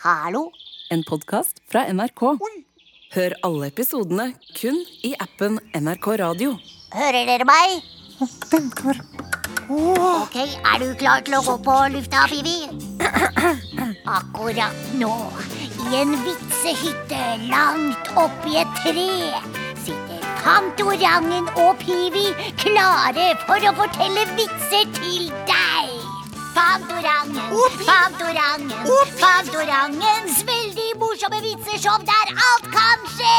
Hallo? En podkast fra NRK. Hør alle episodene kun i appen NRK Radio. Hører dere meg? Den kan Ok, er du klar til å gå på lufta, Pivi? Akkurat nå, i en vitsehytte langt oppi et tre, sitter Pantorangen og Pivi klare for å fortelle vitser til deg. Fantorangen, Fantorangen, Fantorangens veldig morsomme vitseshow der alt kan skje.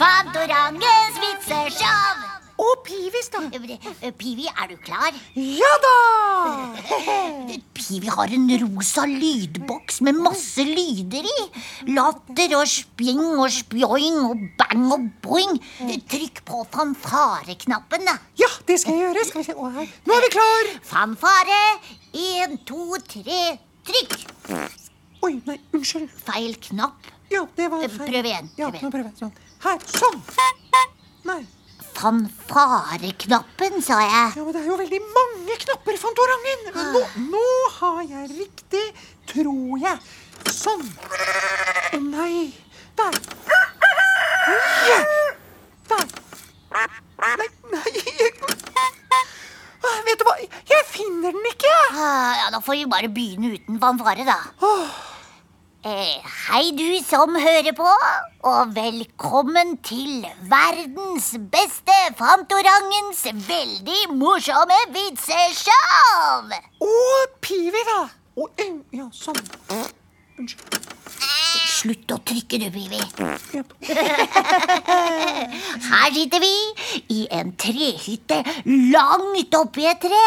Fantorangens vitseshow. Og Pivis, da. Pivi, er du klar? Ja da! Pivi har en rosa lydboks med masse lyder i. Latter og spjing og spjoing og bang og boing. Trykk på fanfareknappen, da. Ja, det skal jeg gjøre. Skal vi se. Å, her. Nå er vi klar. Fanfare. En, to, tre, trykk. Oi, nei, unnskyld. Feil knapp. Ja, det var feil. prøv igjen, Ja, prøv igjen. nå prøver jeg. Sånn. Her. Sånn. Nei. Fanfareknappen, sa jeg. Ja, men det er jo veldig mange knapper, Fantorangen. Nå, nå har jeg riktig, tror jeg. Sånn. Å nei. Der. Ja. Der. Nei, nei. Ah, Vet du hva, jeg finner den ikke. Ah, Ja, Da får vi bare begynne uten fanfare, da. Eh, hei, du som hører på, og velkommen til verdens beste Fantorangens veldig morsomme vitseshow! Og Pivi, da. Og, en ja, sånn. Unnskyld. Slutt å trykke, du, Bibi. Her sitter vi i en trehytte langt oppi et tre.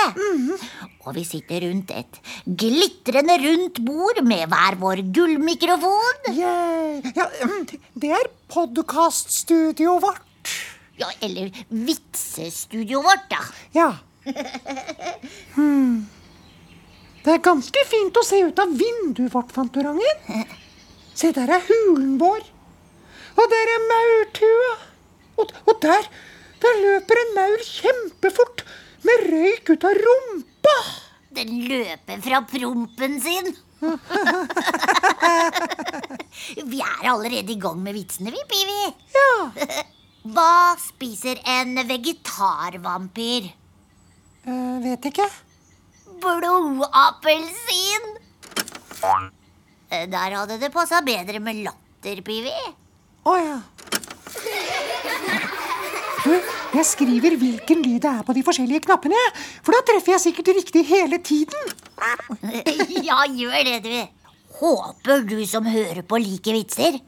Og vi sitter rundt et glitrende rundt bord med hver vår gullmikrofon. Yay. Ja, mm, det er podkaststudioet vårt. Ja, eller vitsestudioet vårt, da. Ja. Hmm. Det er ganske fint å se ut av vinduet vårt, Fantorangen. Se, der er hulen vår. Og der er maurtua. Og, og der, der løper en maur kjempefort med røyk ut av rumpa. Den løper fra prompen sin. vi er allerede i gang med vitsene, vi, Pivi. Ja. Hva spiser en vegetarvampyr? Uh, vet ikke. Blodappelsin. Eh, Der hadde det passa bedre med latter, Pivi. Å ja. Du, jeg skriver hvilken lyd det er på de forskjellige knappene, for da treffer jeg sikkert riktig hele tiden. ja, gjør det, du. Håper du som hører på, liker vitser.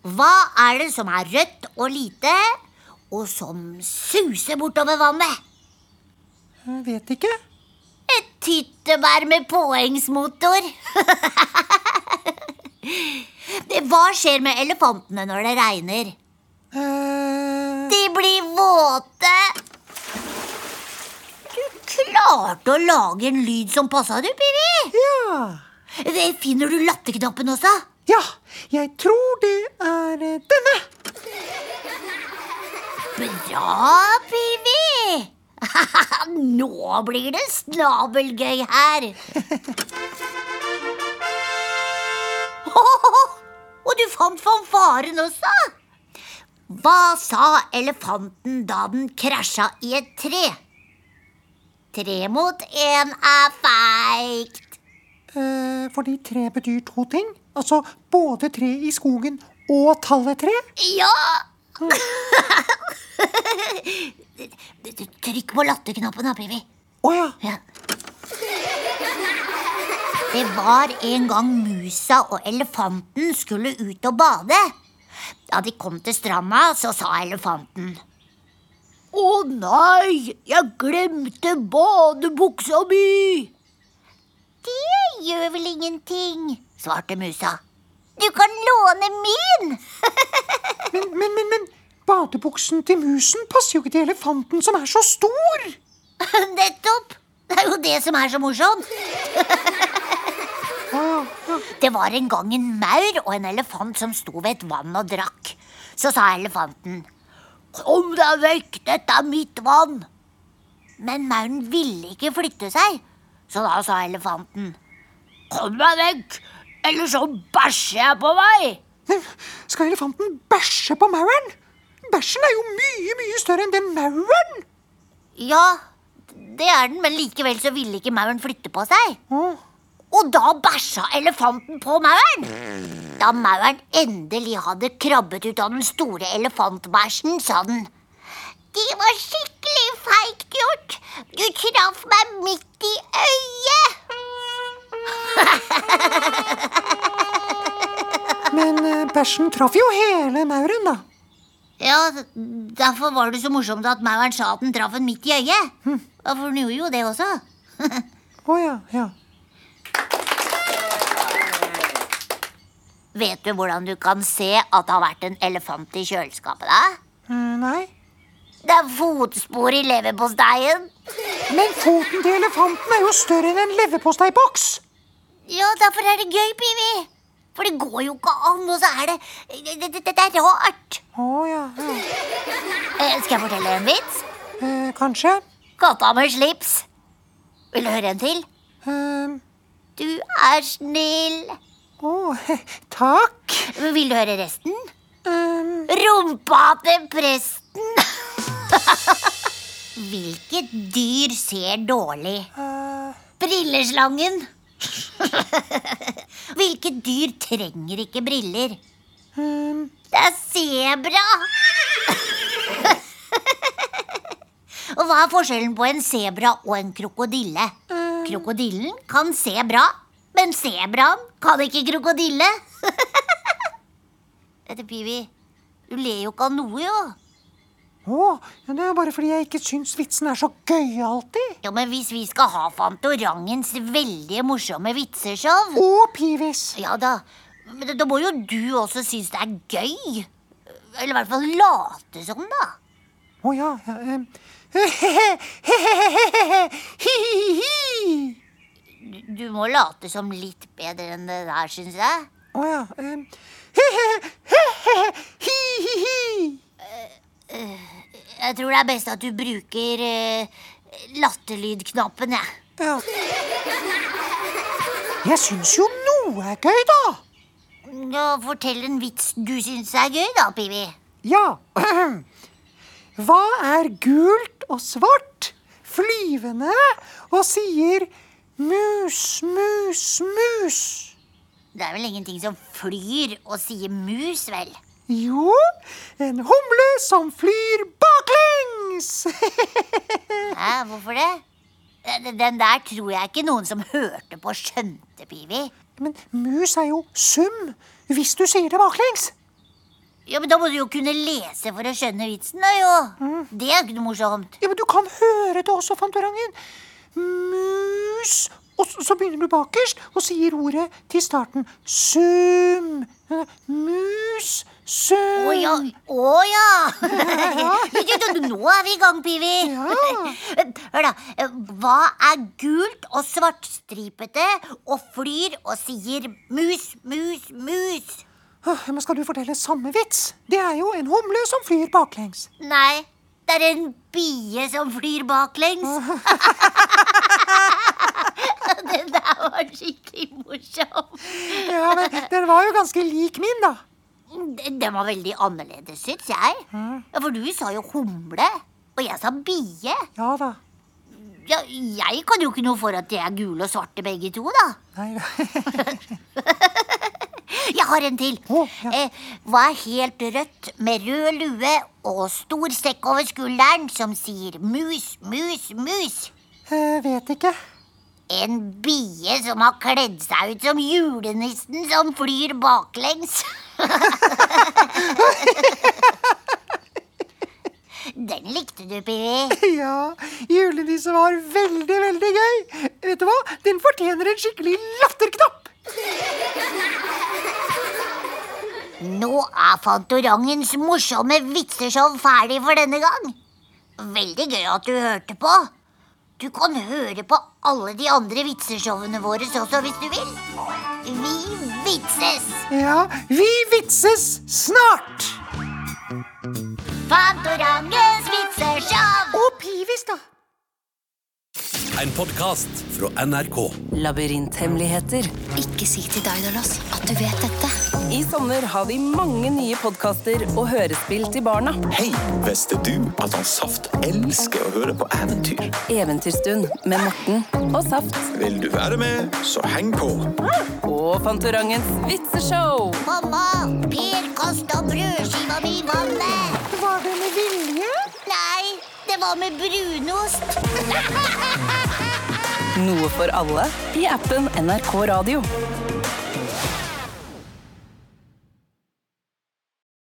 Hva er det som er rødt og lite, og som suser bortover vannet? Jeg vet ikke. Et tyttebær med påhengsmotor. Hva skjer med elefantene når det regner? Eh, De blir våte. Du klarte å lage en lyd som passa, du, Pivi. ja. Eh, Finner du latterknappen også? Ja, jeg tror det er denne. Bra, Pivi. Nå blir det snabelgøy her. Og du fant fanfaren også. Hva sa elefanten da den krasja i et tre? Tre mot én er feigt. Eh, fordi tre betyr to ting. Altså både tre i skogen og tallet tre. Ja! Trykk på latterknappen, da, Pivi. Å ja. Ja. Det var en gang musa og elefanten skulle ut og bade. Da de kom til stranda, så sa elefanten. Å nei, jeg glemte badebuksa mi. Det gjør vel ingenting, svarte musa. Du kan låne min. Men, men, men, men badebuksen til musen passer jo ikke til elefanten som er så stor. Nettopp. Det er jo det som er så morsomt. Ah. Det var en gang en maur og en elefant som sto ved et vann og drakk. Så sa elefanten, Kom deg vekk, dette er mitt vann. Men mauren ville ikke flytte seg, så da sa elefanten, Kom deg vekk, Eller så bæsjer jeg på meg. Skal elefanten bæsje på mauren? Bæsjen er jo mye, mye større enn den mauren. Ja, det er den, men likevel så ville ikke mauren flytte på seg. Mm. Og da bæsja elefanten på mauren. Da mauren endelig hadde krabbet ut av den store elefantbæsjen, sa den. Det var skikkelig feigt gjort. Du traff meg midt i øyet. Men eh, bæsjen traff jo hele mauren, da. Ja, derfor var det så morsomt at mauren sa at den traff en midt i øyet. Hm. for den gjorde jo det også. Å ja, ja. Vet du hvordan du kan se at det har vært en elefant i kjøleskapet? da? Mm, nei. Det er fotspor i leverposteien. Men foten til elefanten er jo større enn en leverposteiboks. Ja, derfor er det gøy, Pivi. For det går jo ikke an, og så er det Det, det, det er rart. Å ja, ja. Eh, skal jeg fortelle en vits? Eh, kanskje. Katta med slips. Vil du høre en til? Um. Du er snill. Å, takk. Vil du høre resten? Um. Rumpa til presten. Hvilket dyr ser dårlig? Uh. Brilleslangen. Hvilket dyr trenger ikke briller? eh, Det er sebra. Og hva er forskjellen på en sebra og en krokodille? Krokodillen kan se bra, men sebraen kan ikke krokodille. Dette, Pivi, du ler jo ikke av noe, jo. Å, ja, det er bare fordi jeg ikke syns vitsen er så gøy alltid. Ja, Men hvis vi skal ha Fantorangens veldig morsomme vitseshow Og Pivis. Ja da, men da må jo du også synes det er gøy. Eller i hvert fall late som, da. Å ja. ja. Hi-hi-hi. Du, må late som litt bedre enn det der, syns jeg. Å ja. eh. Jeg tror det er best at du bruker eh, latterlydknappen, jeg. Ja. Jeg syns jo noe er gøy, da. Ja, fortell en vits du syns er gøy, da, Pivi. Ja. Hva er gult og svart, flyvende og sier mus, mus, mus? Det er vel ingenting som flyr og sier mus, vel? Jo, en humle som flyr baklengs. Hæ, hvorfor det? Den- der tror jeg ikke noen som hørte på, skjønte, Pivi. Men mus er jo sum hvis du sier det baklengs. Ja, men Da må du jo kunne lese for å skjønne vitsen, da, jo. Det er ikke noe morsomt. Ja, men Du kan høre det også, Fantorangen. Mus. Og så så begynner du bakerst og sier ordet til starten. Sum. Mus. Sum. Å ja. Å ja. Nå er vi i gang, Pivi. Ja. Hør, da. Hva er gult og svartstripete og flyr og sier mus, mus, mus? Men skal du fortelle samme vits? Det er jo en humle som flyr baklengs. Nei, det er en bie som flyr baklengs. Den der var skikkelig morsom. Ja, men Den var jo ganske lik min, da. Den var veldig annerledes, syns jeg. Ja, For du sa jo humle, og jeg sa bie. Ja da. Ja, jeg kan jo ikke noe for at de er gule og svarte begge to, da. Nei, Jeg har en til. Oh, ja. eh, hva er helt rødt med rød lue og stor sekk over skulderen som sier mus, mus, mus? jeg vet ikke. En bie som har kledd seg ut som julenissen som flyr baklengs. Den likte du, Pivi. Ja, Julenissen var veldig, veldig gøy. Vet du hva? Den fortjener en skikkelig latterknapp. Nå er Fantorangens morsomme vitseshow ferdig for denne gang. Veldig gøy at du hørte på. Du kan høre på alle de andre vitseshowene våre også hvis du vil. Vi vitses! Ja, vi vitses snart. Fantorangens vitseshow! Og Pivis, da. En podkast fra NRK. Labyrinthemmeligheter. Ikke si til Daidalos at du vet dette. I sommer har vi mange nye podkaster og hørespill til barna. Hei, visste du at han Saft elsker å høre på eventyr? Eventyrstund med Morten og Saft. Vil du være med, så heng på. Og Fantorangens vitseshow. Mamma, Per kasta brødskiva mi i vannet. Var det med vilje? Nei, det var med brunost. Noe for alle i appen NRK Radio.